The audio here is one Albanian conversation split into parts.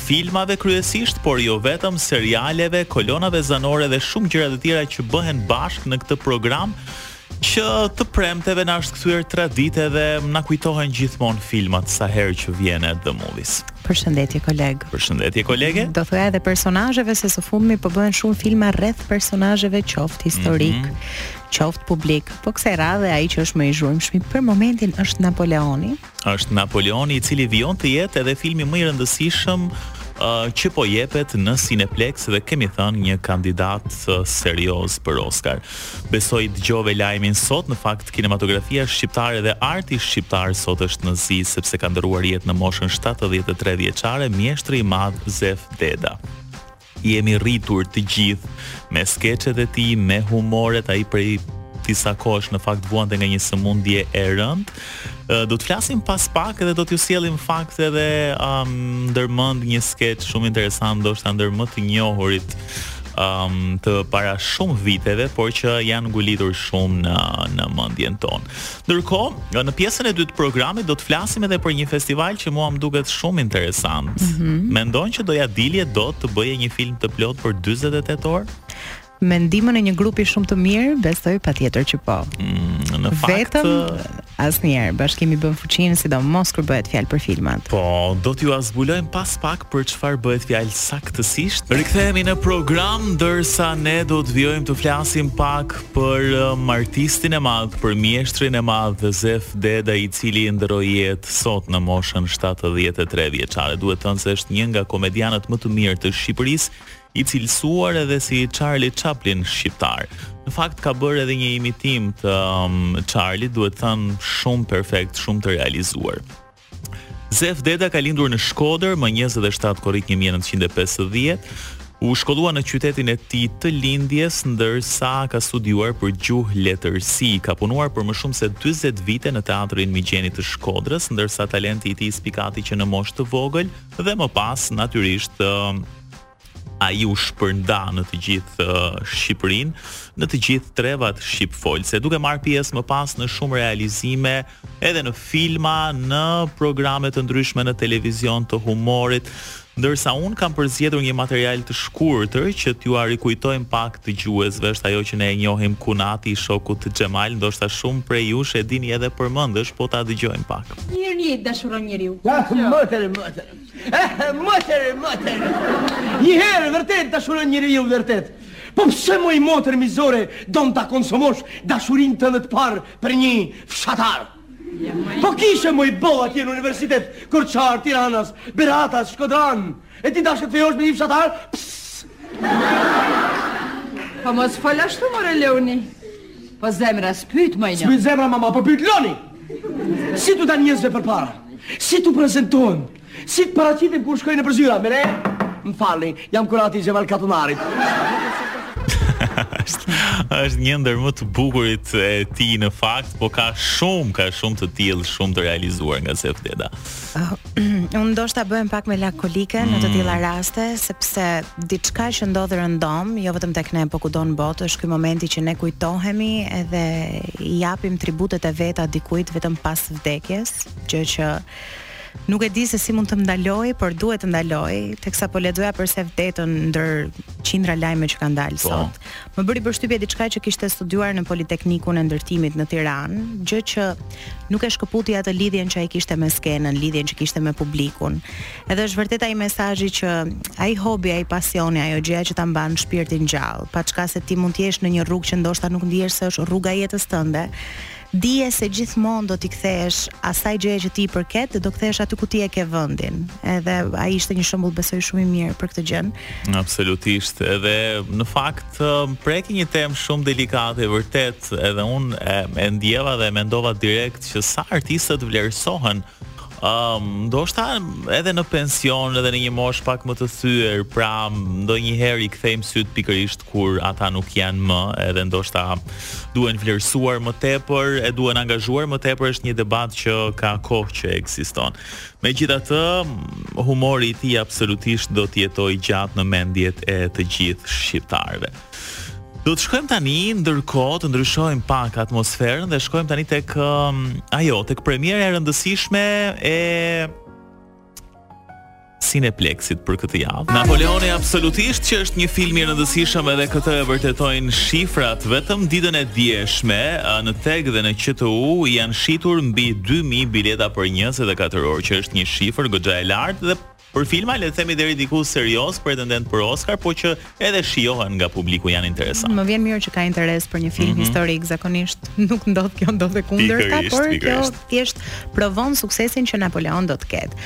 filmave kryesisht, por jo vetëm, serialeve, kolonave zanore dhe shumë gjëra të tjera që bëhen bashkë në këtë program që të premteve na është kthyer traditë dhe na kujtohen gjithmonë filmat sa herë që vjen edhe The Movies. Përshëndetje koleg. Përshëndetje kolege. Do thoja edhe personazheve se së fundmi po bëhen shumë filma rreth personazheve qoftë historik, mm -hmm. qoftë publik. Po kësaj radhe ai që është më i zhurmshmi për momentin është Napoleoni. Është Napoleoni i cili vijon të jetë edhe filmi më i rëndësishëm uh, që po jepet në Cineplex dhe kemi thënë një kandidat uh, serioz për Oscar. Besoj dëgjove lajmin sot, në fakt kinematografia shqiptare dhe arti shqiptar sot është në zi sepse ka ndërruar jetë në moshën 73 vjeçare mjeshtri i madh Zef Deda. Jemi rritur të gjithë me skeçet e tij, me humorin e tij, ai prej disa kohësh në fakt vuante nga një sëmundje e rëndë. Do të flasim pas pak dhe do t'ju sjellim fakt edhe um, ndërmend një skeç shumë interesant, ndoshta ndër më të njohurit um, të para shumë viteve, por që janë ngulitur shumë në në mendjen tonë. Ndërkohë, në pjesën e dytë të programit do të flasim edhe për një festival që mua më duket shumë interesant. Mm -hmm. Mendon që do ia dilje do të bëje një film të plotë për 48 orë? Me ndihmën e një grupi shumë të mirë, besoj patjetër që po. Mm, në fakt, vetëm asnjëherë bashkimi bën fuqinë, sidomos kur bëhet fjalë për filmat. Po, do t'ju a zbulojmë pas pak për çfarë bëhet fjalë saktësisht. Rikthehemi në program ndërsa ne do të vijojmë të flasim pak Për artistin e madh, për mjeshtrin e madh Zef Deda i cili ndërroi jetë sot në moshën shtatëdhjetë e tre vjeçare. Duhet thënë se është një nga komedianët më të mirë të Shqipërisë, i cilësuar edhe si Charlie Chaplin shqiptar. Në fakt ka bërë edhe një imitim të um, Charlit, duhet thënë shumë perfekt, shumë të realizuar. Zef Deda ka lindur në Shkodër më 27 korrik 1950. U shkollua në qytetin e tij të lindjes, ndërsa ka studiuar për gjuhë letërsi. Ka punuar për më shumë se 40 vite në Teatrin Migjeni të Shkodrës, ndërsa talenti i tij spikati që në moshë të vogël dhe më pas natyrisht Ai u shpërnda në të gjithë Shqipërinë, në të gjithë trevat shqipfolëse, duke marrë pjesë më pas në shumë realizime, edhe në filma, në programe të ndryshme në televizion të humorit, ndërsa unë kam përzgjedhur një material të shkurtër që t'jua rikujtojmë pak dëgjuesve, është ajo që ne e njohim Kunati i shokut Xhemal, ndoshta shumë prej jush e dini edhe përmendësh, po ta dëgjojmë pak. Mirë njejtë dashurron njeriu. Qa thë mëtëre mëtëre. Eh, motër, motër. Një herë dashuron njeriu vërtet. Po pse moj motër mizore don ta konsumosh dashurinë tënde të parë për një fshatar? Po kishe moj boll atje në universitet korçarë, tiranas, beratas, shkodranë. E ti dashke të fejohesh me një fshatar? Pss. Po mos fol ashtu more Loni. Po zemra s'pyt më i një. S'pyt zemra mama, po pyt Loni. Si t'u dal njerëzve përpara? Si t'u prezantohem? Si të paraqitem kur shkoj nëpër zyra? Me ne? M'falni, jam kunati i Xhemal Katunarit. është një ndër më të bukurit e tij në fakt, po ka shumë, ka shumë të tillë, shumë të realizuar nga Zef Deda. Unë ndoshta bëhem pak melankolike mm. në të tilla mm. raste, sepse diçka që ndodh rëndom, jo vetëm tek ne, por kudo në botë, është ky momenti që ne kujtohemi edhe i japim tributet e veta dikujt vetëm pas vdekjes, gjë që nuk e di se si mund të ndalojë, por duhet të ndalojë, teksa po lexoja për Zef Dedën ndër qindra lajme që kanë dalë po. sot. Më bëri përshtypje diçka që kishte studiuar në Politeknikun e Ndërtimit në Tiranë, gjë që nuk e shkëputi atë lidhjen që ai kishte me skenën, lidhjen që kishte me publikun. Edhe është vërtet ai mesazhi që ai hobi, ai pasioni, ajo gjëja që ta mban shpirtin gjallë, paçka se ti mund të jesh në një rrugë që ndoshta nuk ndihesh se është rruga e jetës tënde, Dije se gjithmonë do t'i kthehesh asaj gjëje që ti i përket dhe do kthehesh aty ku ti e ke vendin. Edhe ai ishte një shembull besoj shumë i mirë për këtë gjënë. Absolutisht. Edhe në fakt preke një temë shumë delikate vërtet, edhe unë e, e ndjeva dhe e mendova direkt që sa artistët vlerësohen Um, ndoshta edhe në pension edhe në një moshë pak më të thyer, pra ndonjëherë i kthejmë sytë pikërisht kur ata nuk janë më, edhe ndoshta duhen vlerësuar më tepër, e duhen angazhuar më tepër është një debat që ka kohë që ekziston. Megjithatë, humori i tij absolutisht do të jetojë gjatë në mendjet e të gjithë shqiptarëve. Do të shkojmë tani ndërkohë të ndryshojmë pak atmosferën dhe shkojmë tani tek um, ajo, tek premiera e rëndësishme e Cineplexit për këtë javë. Napoleoni absolutisht që është një film i rëndësishëm edhe këtë e vërtetojnë shifrat. Vetëm ditën e djeshme në Teg dhe në QTU janë shitur mbi 2000 bileta për 24 orë, që është një shifër goxha e lartë dhe Për filma le të themi deri diku seriozë, pretendentë për Oscar, po që edhe shijohen nga publiku, janë interesantë. Më vjen mirë që ka interes për një film mm -hmm. historik, zakonisht nuk ndodh kjo, ndodh e kundërta, por kjo thjesht provon suksesin që Napoleon do të ketë.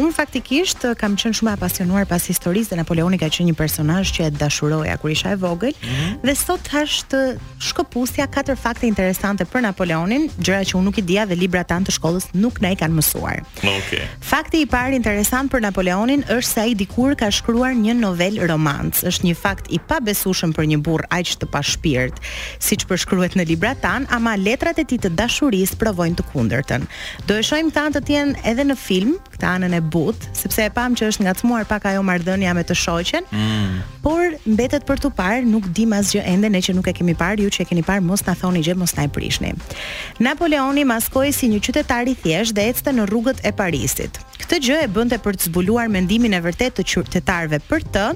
Unë faktikisht eh, kam qenë shumë e apasionuar pas historisë dhe Napoleoni ka qenë një personazh që e dashuroja kur isha e vogël mm -hmm. dhe sot thashë të shkëpusja katër fakte interesante për Napoleonin, gjëra që unë nuk i dija dhe librat tanë të shkollës nuk na i kanë mësuar. Okay. Fakti i parë interesant për Napoleonin është se ai dikur ka shkruar një novelë romancë. Është një fakt i pabesueshëm për një burrë aq të pashpirt, siç përshkruhet në librat tanë, ama letrat e tij të dashurisë provojnë të kundërtën. Do e shohim këtë anë të tijën edhe në film, këtë anën e butë, sepse e pamë që është ngacmuar pak ajo marrëdhënia me të shoqen. Mm. Por mbetet për t'u parë, nuk dimë asgjë ende ne që nuk e kemi parë, ju që e keni parë mos na thoni gjë, mos na e prishni. Napoleoni maskohej si një qytetar i thjeshtë dhe ecte në rrugët e Parisit. Këtë gjë e bënte për të zbuluar mendimin e vërtetë të qytetarëve për të,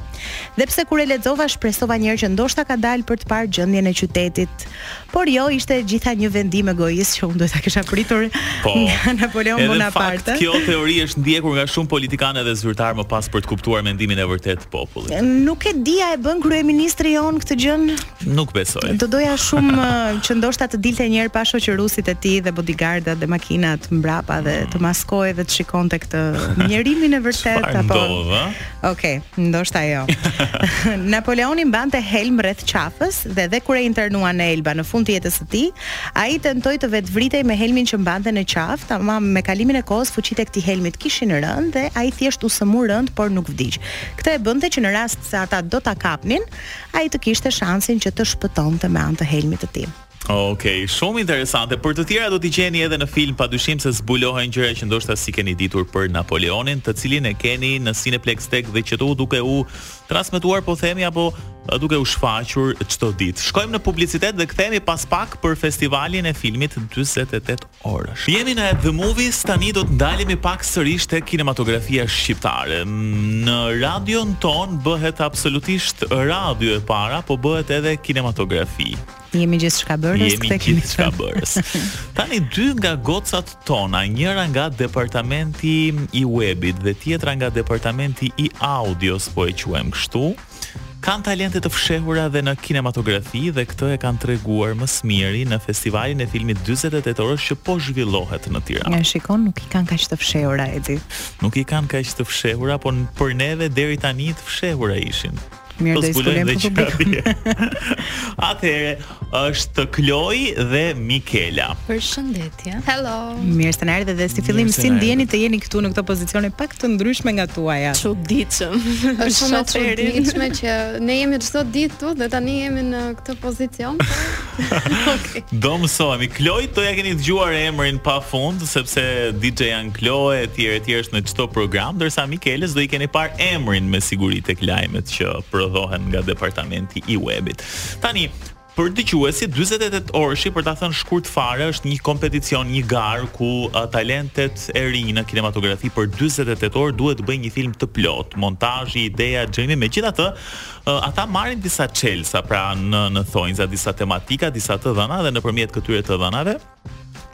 dhe pse kur e lexova shpresova një herë që ndoshta ka dalë për të parë gjendjen e qytetit, Por jo, ishte e gjitha një vendim egoist që unë duhet ta kisha pritur po, nga Napoleon Bonaparte. Edhe fakt, kjo teori është ndjekur nga shumë politikanë dhe zyrtarë më pas për të kuptuar mendimin e vërtetë të popullit. Nuk e di a e bën kryeministri jonë këtë gjë? Nuk besoj. Do doja shumë që ndoshta të dilte një herë pa shoqëruesit e tij dhe bodyguardat dhe makinat mbrapa dhe të maskohej dhe të shikonte këtë njeriun e vërtetë apo. Çfarë ndodh, Ok, ndoshta jo. Napoleoni mbante helm rreth qafës dhe dhe kur e internuan në Elba në fund të jetës së tij, ai tentoi të vetëvritej me helmin që mbante në qafë, ama me kalimin e kohës fuqitë e këtij helmit kishin rënë dhe ai thjesht u sëmur rëndë por nuk vdiq. Këtë e bënte që në rast se ata do ta kapnin, ai të kishte shansin që të shpëtonte me anë të helmit të tij. Okej, shumë interesante. Për të tjera do t'i gjeni edhe në film, padyshim se zbulohen gjëra që ndoshta s'i keni ditur për Napoleonin, të cilin e keni në Cineplexx TEG dhe QTU duke u transmetuar po themi apo duke u shfaqur çdo ditë. Shkojmë në publicitet dhe kthehemi pas pak për festivalin e filmit 48 orësh. Jemi në At The Movies, tani do të ndalemi pak sërish tek kinematografia shqiptare. Në radion tonë bëhet absolutisht radio e para, po bëhet edhe kinematografi. Jemi gjithçkabërës. Jemi gjithçkabërës. Tani dy nga gocat tona, njëra nga departamenti i webit dhe tjetra nga departamenti i audios, po e quajmë kështu. Kanë talente të fshehura dhe në kinematografi dhe këtë e kanë treguar më së miri në Festivalin e Filmit 48 Orësh që po zhvillohet në Tiranë. Ja shikon, nuk i kanë kaq të fshehura Edi. Nuk i kanë kaq të fshehura, por për neve deri tani të fshehura ishin. Mirë, do t'i zbulojmë me publikun. Atëherë, Është Kloi dhe Mikela. Përshëndetje. Hello. Mirë se na erdhët dhe si fillim si ndiheni të jeni këtu në këto pozicione pak të ndryshme nga tuaja. Çuditshëm. Është shumë e çuditshme që ne jemi çdo ditë këtu dhe tani jemi në këtë pozicion. okay. Do mësohemi. Kloi do ia keni dëgjuar emrin pafund sepse DJ janë Kloi etj etj është në çdo program, ndërsa Mikelës do ia keni parë emrin me siguri tek lajmet që prodhohen nga departamenti i webit. Tani, për dëgjuesit 48 orëshi për ta thënë shkurt fare është një kompeticion, një garë ku uh, talentet e rinj në kinematografi për 48 orë duhet të bëjnë një film të plotë, montazhi, ideja, xhirimi, megjithatë uh, ata marrin disa çelësa pra në në thonjza, disa tematika, disa të dhëna dhe nëpërmjet këtyre të dhënave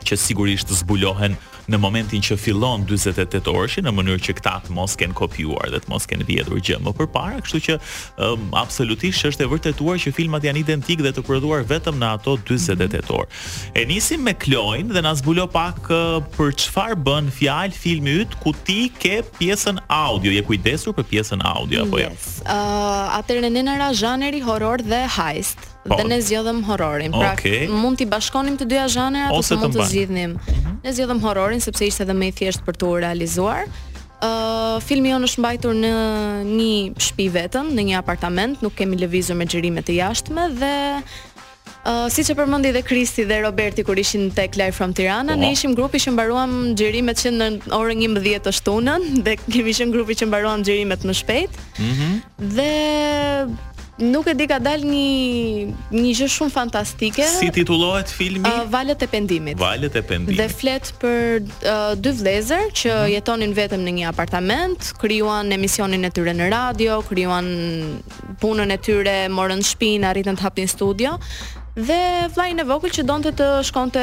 që sigurisht zbulohen në momentin që fillon 48 orëshi në mënyrë që këta të mos kenë kopjuar dhe të mos kenë vjedhur gjë më përpara, kështu që um, absolutisht është e vërtetuar që filmat janë identikë dhe të prodhuar vetëm në ato 48 orë. E nisim me Kloin dhe na zbulo pak uh, për çfarë bën fjalë filmi yt ku ti ke pjesën audio, je kujdesur për pjesën audio apo jo? Yes. Uh, atëherë ne na ra zhanri horror dhe heist. Po. Dhe ne zgjodhëm horrorin. Pra, okay. mund t'i bashkonim të dyja zhanrat ose, ose mund të zgjidhnim. Mm -hmm. Ne zgjodhëm horrorin sepse ishte edhe më i thjeshtë për t'u realizuar. Ë, uh, filmi jonë është mbajtur në një shtëpi vetëm, në një apartament, nuk kemi lëvizur me xhirime të jashtme dhe Uh, siç e përmendi dhe Kristi dhe Roberti kur ishin te Live from Tirana, oh. ne ishim grupi që mbaruam xhirimet që në orën 11 të shtunën dhe kemi ishim grupi që mbaruam xhirimet më shpejt. Mm -hmm. Dhe Nuk e di ka dalë një një gjë shumë fantastike. Si titullohet filmi? Uh, Valët e Pendimit. Valët e Pendimit. Dhe flet për uh, dy vëllezër që mm -hmm. jetonin vetëm në një apartament, krijuan emisionin e tyre në radio, krijuan punën e tyre, morën shpinë, arritën të hapnin studio dhe vllai i vogël që donte të shkonte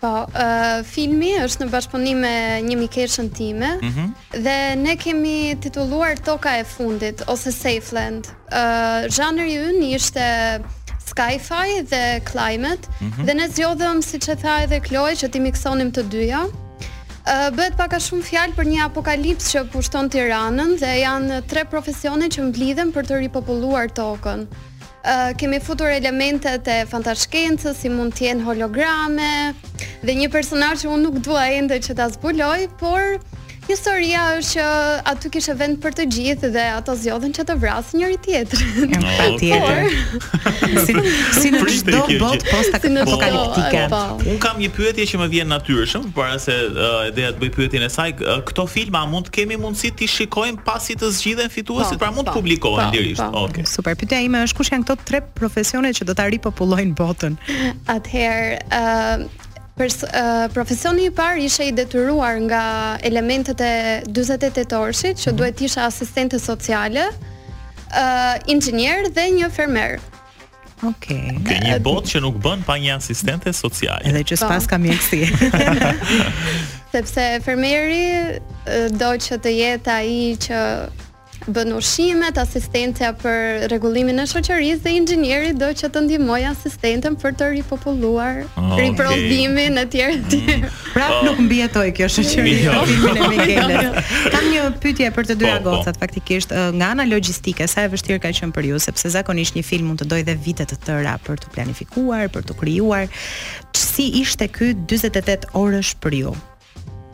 Po, filmi është në bashkëpunim me një mikeshën time mm -hmm. dhe ne e kemi titulluar Toka e Fundit ose Safeland. Uh, zhanri ynë ishte sci-fi dhe climate mm -hmm. dhe ne zgjodhëm siç e tha edhe Kloe që t'i miksonim të dyja. Uh, bëhet pak a shumë fjalë për një apokalips që pushton Tiranën dhe janë tre profesione që mblidhen për të ripopulluar tokën. Kemi futur elementet e fantashkencës, si mund të jenë holograme dhe një personazh që unë nuk dua ende që ta zbuloj, por historia është që aty kishe vend për të gjithë dhe ato zgjodhën që të vrasin njëri tjetrin. Patjetër. si si në çdo botë post apokaliptike. Po. Unë kam një pyetje që më vjen natyrshëm, para se uh, Edea të bëjë pyetjen e saj, uh, këto filma mund të kemi mundësi t'i shikojmë pasi të zgjidhen fituesit, po, pra mund të po, publikohen po, lirisht. Po. Okej. Okay. Super. Pyetja ime është kush janë këto tre profesione që do ta ripopullojnë botën? Atëherë, ë uh, Pers, uh, profesioni i parë ishe i detyruar nga elementet e 48 orëshit që mhm. duhet të ishe asistente sociale, uh, inxhinier dhe një fermer. Okej. Ke një botë që nuk bën pa një asistente sociale. Edhe që s'paska mjekësi. Sepse fermeri e, do që të jetë ai që bën ushqimet, asistenca për rregullimin e shoqërisë dhe inxhinieri do që të ndihmojë asistenten për të ripopulluar, Okej. riprodhimin etj etj. Prap Po. nuk mbijetoi kjo shoqëri Jo. në filmin e Mikeles. Kam një pyetje për të dyja Po, po. gocat faktikisht, ë, nga ana logjistike, sa e vështirë ka qenë për ju, sepse zakonisht një film mund të dojë dhe vite të tëra për t'u planifikuar, për t'u krijuar. Ç- Si ishte ky 48 orësh për ju?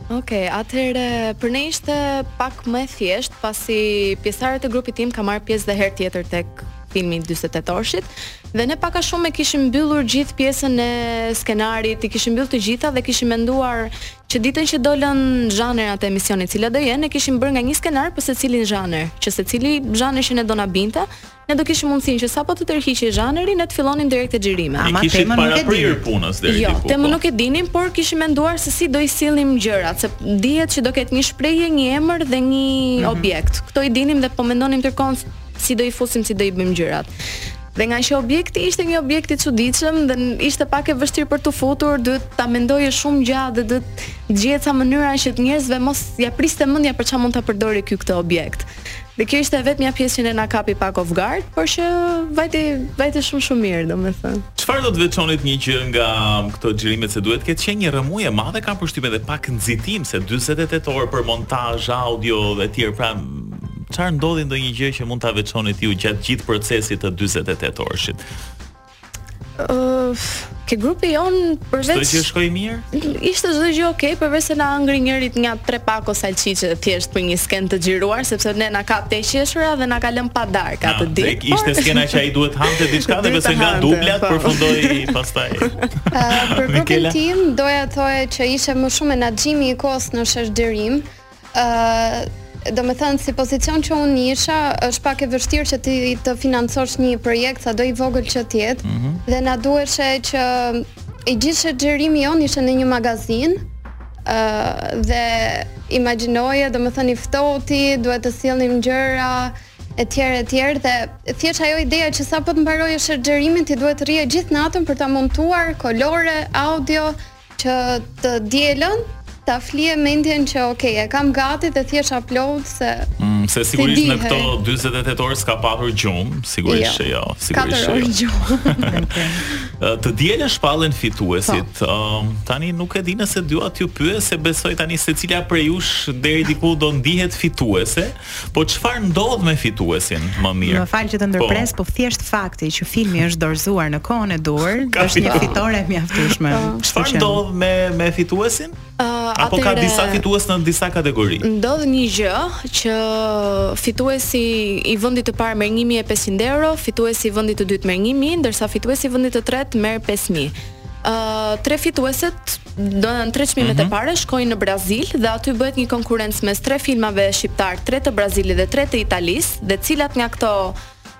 Okej, atëherë për ne ishte pak më e thjeshtë, pasi pjesëtarët e grupit tim kanë marrë pjesë dhe herë tjetër tek filmi i dyzet e tetë orëshit dhe ne pak a shumë e kishim mbyllur gjithë pjesën e skenarit, i kishim mbyll të gjitha dhe kishim menduar që ditën që dolën zhanrat e emisionit, cilat do jenë, ne kishim bërë nga një skenar për secilin zhanër, që secili zhanër që ne do na binte, ne do kishim mundësinë që sapo të tërhiqej zhanri, ne të fillonim direkt te xhirimet. Ama temën nuk e dinim. punës deri jo, diku. Jo, temën po. nuk e dinim, por kishim menduar se si do i sillnim gjërat, se dihet që do ketë një shprehje, një emër dhe një mm -hmm. objekt. Kto i dinim dhe po mendonim ndërkohë si do i fusim, si do i bëjmë gjërat. Dhe ngaqë objekti ishte një objekt i çuditshëm dhe ishte pak e vështirë për ta futur, duhet ta mendoje shumë gjatë dhe duhet të gjeje ca mënyra që njerëzve mos ja priste mendja për çfarë mund ta përdorë ky këtë objekt. Dhe kjo ishte e vetmja pjesë që ne na kapi pak off guard, por që vajti vajti shumë shumë mirë, domethënë. Çfarë do të veçonit një gjë nga këto xhirimet se duhet të ketë qenë një rrëmujë e madhe kam përshtypjen dhe pak nxitim se 48 orë për montazh, audio dhe etj. Pra Çfarë ndodhi ndonjë gjë që mund ta veçonit ju gjatë gjithë procesit të 48 orëshit? Ke grupi jonë përveç Çdo gjë shkoi mirë? Ishte çdo gjë ok, përveç se na hëngri njëri nga tre pako salçiçe thjesht për një skenë të xhiruar sepse ne na kapte e qeshura dhe na ka lënë pa darkë atë ditë. Por... Ishte skena që ai duhet hante diçka dhe besoj nga dublat po. përfundoi pastaj. Për grupin tim doja të thoja që ishte më shumë menaxhimi i kohës në shesh Ëh domethënë si pozicion që unë isha, është pak e vështirë që ti të financosh një projekt sado i vogël që të jetë. Mm -hmm. Dhe na duheshe që i gjithë sheshxhirimi jonë ishte në një magazinë, uh, dhe imagjinoje, domethënë i ftohti, duhet të sillnim gjëra, e tjera e tjera dhe thjesht ajo ideja që sapo të mbaroje sheshxhirimin ti duhet të rrije gjithë natën për ta montuar kolore, audio, Që të dielën ta flije mendjen që ok, e kam gati dhe thjesht upload se mm, se sigurisht në këto 48 orë s'ka patur gjumë, sigurisht jo. që jo, sigurisht që jo. Gjumë. të dielën shpallen fituesit. Po. Ëm um, tani nuk e di nëse dua t'ju pyes se besoj tani secila prej jush deri diku do ndihet fituese. Po çfarë ndodh me fituesin më mirë? Më fal që të ndërpres, po, po thjesht fakti që filmi është dorëzuar në kohën e duhur, është një fitore e mjaftueshme. Po. Çfarë ndodh me me fituesin? Uh, Apo ka disa fitues në disa kategori? Ndodh një gjë që fituesi i vendit të parë merr 1500 euro, fituesi i vendit të dytë merr 1000, ndërsa fituesi i vendit të tretë merr 500. Ë uh, tre fituesit domethënë tre çmimet mhm e para shkojnë në Brazil dhe aty bëhet një konkurrencë mes tre filmave shqiptar, tre të Brazilit dhe tre të Italisë, dhe cilat nga këto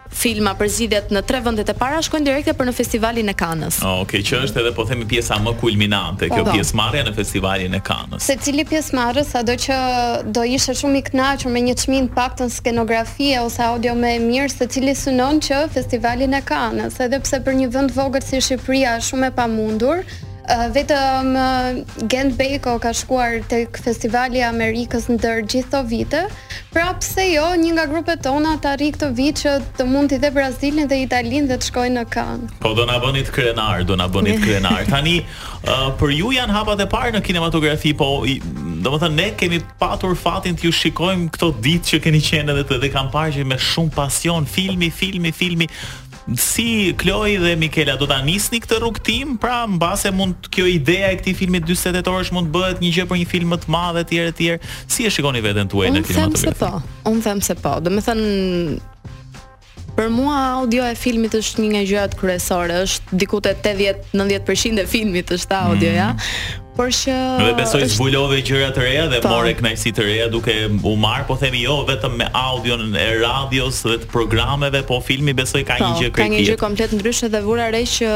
filma përzgjidhen në tre vendet e para shkojnë direkte për në festivalin e Kanës. Oh, Okej, okay, që është edhe po themi pjesa më kulminante, kjo po, po. pjesëmarrja në festivalin e Kanës. Secili pjesëmarrës sado që do ishte shumë i kënaqur me një çmim të paktën skenografie ose audio më e mirë, secili synon që festivalin e Kanës, edhe pse për një vend vogël si Shqipëria është shumë e pamundur, Vetëm Gent Bejko ka shkuar tek festivali i Amerikës ndër gjithë këto vite, pra pse jo një nga grupet tona të arrijë këtë vit që të mundi dhe Brazilin dhe Italinë dhe të shkojë në Kan. Po do na bënit krenar, do na bënit krenar. Tani, për ju janë hapat e parë në kinematografi, po domethënë ne kemi patur fatin t'ju shikojmë këto ditë që keni qenë edhe këtu dhe kam parë që me shumë pasion filmi, filmi, filmi. Si Kloi dhe Mikela do ta nisni këtë rrugëtim? Pra, mbase mund kjo ideja e këtij filmi 48 orësh mund të bëhet një gjë për një film më të madh etj etj. Si e shikoni veten tuaj në kinematografi? Unë them se po. Unë them se po. Domethënë Për mua audioja e filmit është një nga gjërat kryesore, është diku te 80 90% e filmit është te audioja, mm. por që Dhe besoj është... zbulove gjëra të reja dhe po. more kënaqësi të reja duke u marrë, po themi jo vetëm me audion e radios dhe të programeve, po filmi besoj ka një po, gjë krejt. Ka një gjë komplet ndryshe dhe vura re që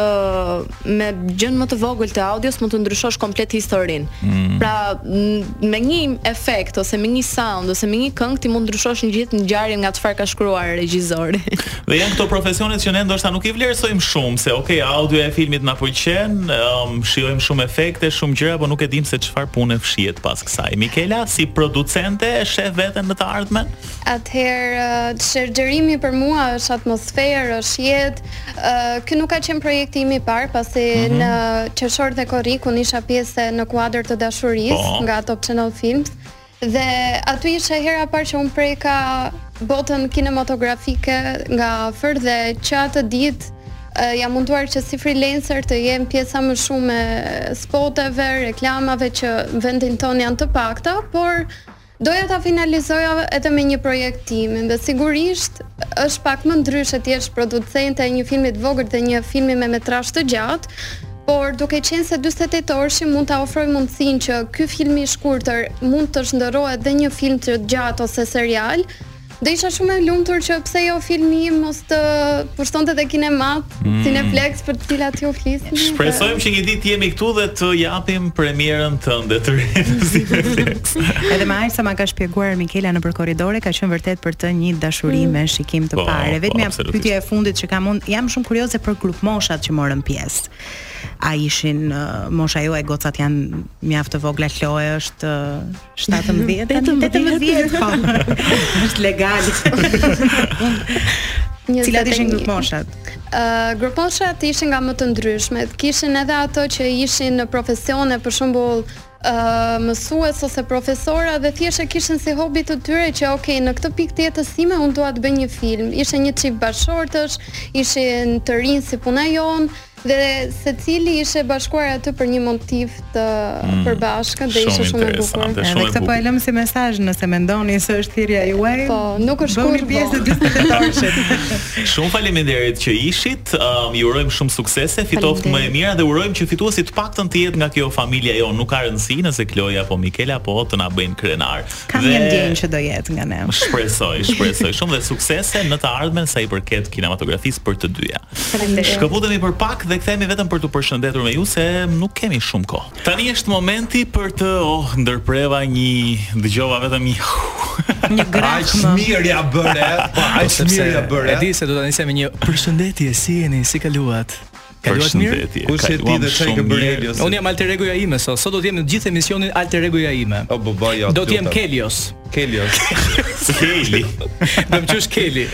me gjënë më të vogël të audios mund të ndryshosh komplet historinë. Mm. Pra me një efekt ose me një sound ose me një këngë ti mund të ndryshosh gjithë ngjarjen nga çfarë ka shkruar regjizori. Dhe janë këto profesionet që ne ndoshta nuk i vlerësojmë shumë, se ok, audio e filmit na pëlqen, um, shijojmë shumë efekte, shumë gjëra, por nuk e dimë se çfarë pune fshihet pas kësaj. Mikela si producente e shef veten në të ardhmen? Atëherë uh, sheshxhirimi për mua është atmosferë, është jetë. Uh, ky nuk ka qenë projekti im i parë, pasi mm -hmm. në qershor dhe korrik unë isha pjesë në kuadër të dashurisë po. nga Top Channel Films Dhe aty ishte hera e parë që unë preka botën kinematografike nga afër dhe që atë ditë uh, jam munduar që si freelancer të jem pjesë më shumë e spoteve, reklamave që në vendin tonë janë të pakta, por doja ta finalizoja edhe me një projekt tim dhe sigurisht është pak më ndryshe të jesh producente e një filmi të vogël dhe një filmi me metrazh të gjatë, Por, duke qenë se dyzet e tetë orëshi mund ta ofrojë mundësinë që ky film i shkurtër mund të shndërrohet dhe në film të gjatë ose serial, do isha shumë e lumtur që pse jo filmi im mos të pushtonte te kinemat, mm. Cineplex për të cilat ju flisni. Shpresojmë që një ditë të jemi këtu dhe të japim premierën tënde të Cineplex. Edhe me aq sa ma ka shpjeguar Mikela nëpër korridore, ka qenë vërtet për të një dashuri mm. me shikim të parë. Po, Vetëm pyetja e fundit që kam unë, jam shumë kurioze për grupmoshat që morën pjesë. Ë a ishin mosha juaj gocat janë mjaft të vogla Chloe është 17 18 vjet po është legal Cilat ishin grupmoshat? Uh, grupmoshat ishin nga më të ndryshmet. Kishim edhe ato që ishin në profesione, për shembull, mësues ose profesora dhe thjesht e kishin si hobi të tyre që ok, në këtë pikë të jetës sime unë dua të bëj një film. Ishte një çift bashkëshortësh, ishin të rinj si puna jonë dhe secili ishte bashkuar aty për një motiv të mm, përbashkët dhe ishte shumë e bukur. Edhe këtë po e lëmë si mesazh nëse mendoni se është thirrja juaj. Po, nuk është kurrë vonë pjesë e 48 orëshit. Shumë faleminderit që ishit. Um, ju urojmë shumë suksese, fitoftë më e mira dhe urojmë që fituesi të paktën të jetë nga kjo familja jonë, nuk ka rëndësi nëse Kloja apo Mikela po të na bëjnë krenar. Kam dhe... një ndjenjë që do jetë nga ne. Shpresoj, shpresoj shumë dhe suksese në të ardhmen sa i përket kinematografisë për të dyja. Faleminderit. Shkëputemi për pak dhe kthehemi vetëm për t'u përshëndetur me ju se nuk kemi shumë kohë. Tani është momenti për të oh ndërpreva një dëgjova vetëm një Një grahmë. Aq mirë ja bëre, po aq mirë ja bëre. E di se do ta nisja me një përshëndetje, si jeni, si kaluat? Kaluat mirë? Përshëndetje. Kush e di dhe çfarë ke bërë Helios? Unë jam alter egoja ime sot. Sot do të jem në gjithë emisionin alter egoja ime. O baba ja. Do të jem Kelios. Kelios. Keli. Do më quash Keli.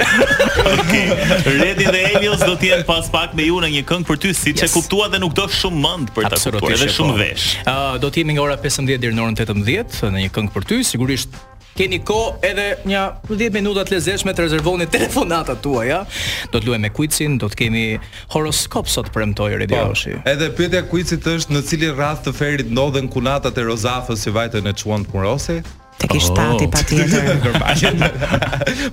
Okej. Redi dhe Helios do të jenë pas pak me ju në një këngë për ty, siç e kuptuat dhe nuk do shumë mend për ta kuptuar, edhe shumë po. vesh. Ë do të jemi nga ora 15 deri në orën 18 në një këngë për ty, sigurisht keni kohë edhe një 10 minuta të lezetshme të rezervoni telefonatat tuaja. Do të luajmë me kuicin, do të kemi Horoskop sot premtoi Redioshi. Po, edhe pyetja e kuicit është në cilin rreth të ferrit ndodhen kunatat e Rozafës që vajtën e çuan të Murosej? Te i shtati patjetër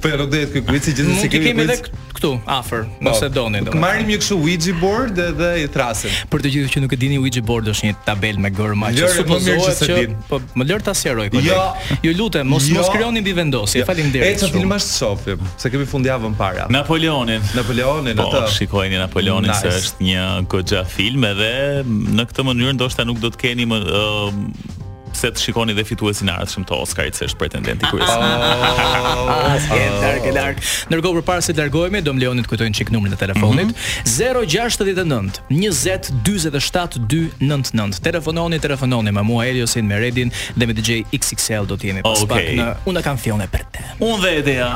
Po jo nuk do jetë ky kuici gjithsesi i kemi dhe këtu, afër, po, nëse doni Nuk marrim një kështu Ouija board dhe, dhe i thërrasim Për të gjithë ju që nuk e dini Ouija board është një tabelë me gërma Lërë, që supozohet që, që po, Më lër ta sqaroj kolegë. Jo. Ju lutem, mos jo. mos krijoni mbivendosje. Jo. Faleminderit. E ç'filma të shofim, se kemi fundjavën para. Napoleonin. Napoleonin po, atë. Po shikojeni Napoleonin nice. se është një goxha film edhe në këtë mënyrë ndoshta nuk do të keni më uh, pse të shikoni dhe fituesin e ardhshëm të Oscarit se është pretendent i kryesor. Oh, Asnjë oh. dark e dark. Ndërkohë përpara se të largohemi, do më lejoni të kujtoj një çik numrin e telefonit. Mm -hmm. 069 20 47 299. Telefononi, telefononi me mua Eliosin, me Redin dhe me DJ XXL do të jemi pas pak në Una Canción për te. Unë dhe Edea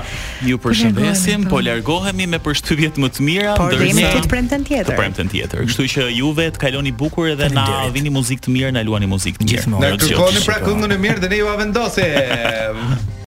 ju përshëndesim, po largohemi me përshtypjet më të mira, por do jemi të premten tjetër. Të premten tjetër. Kështu që ju të kaloni bukur edhe na vini muzikë të mirë, na luani muzikë të mirë. Na kërkoni pra këngën e mirë dhe ne jua vendosim.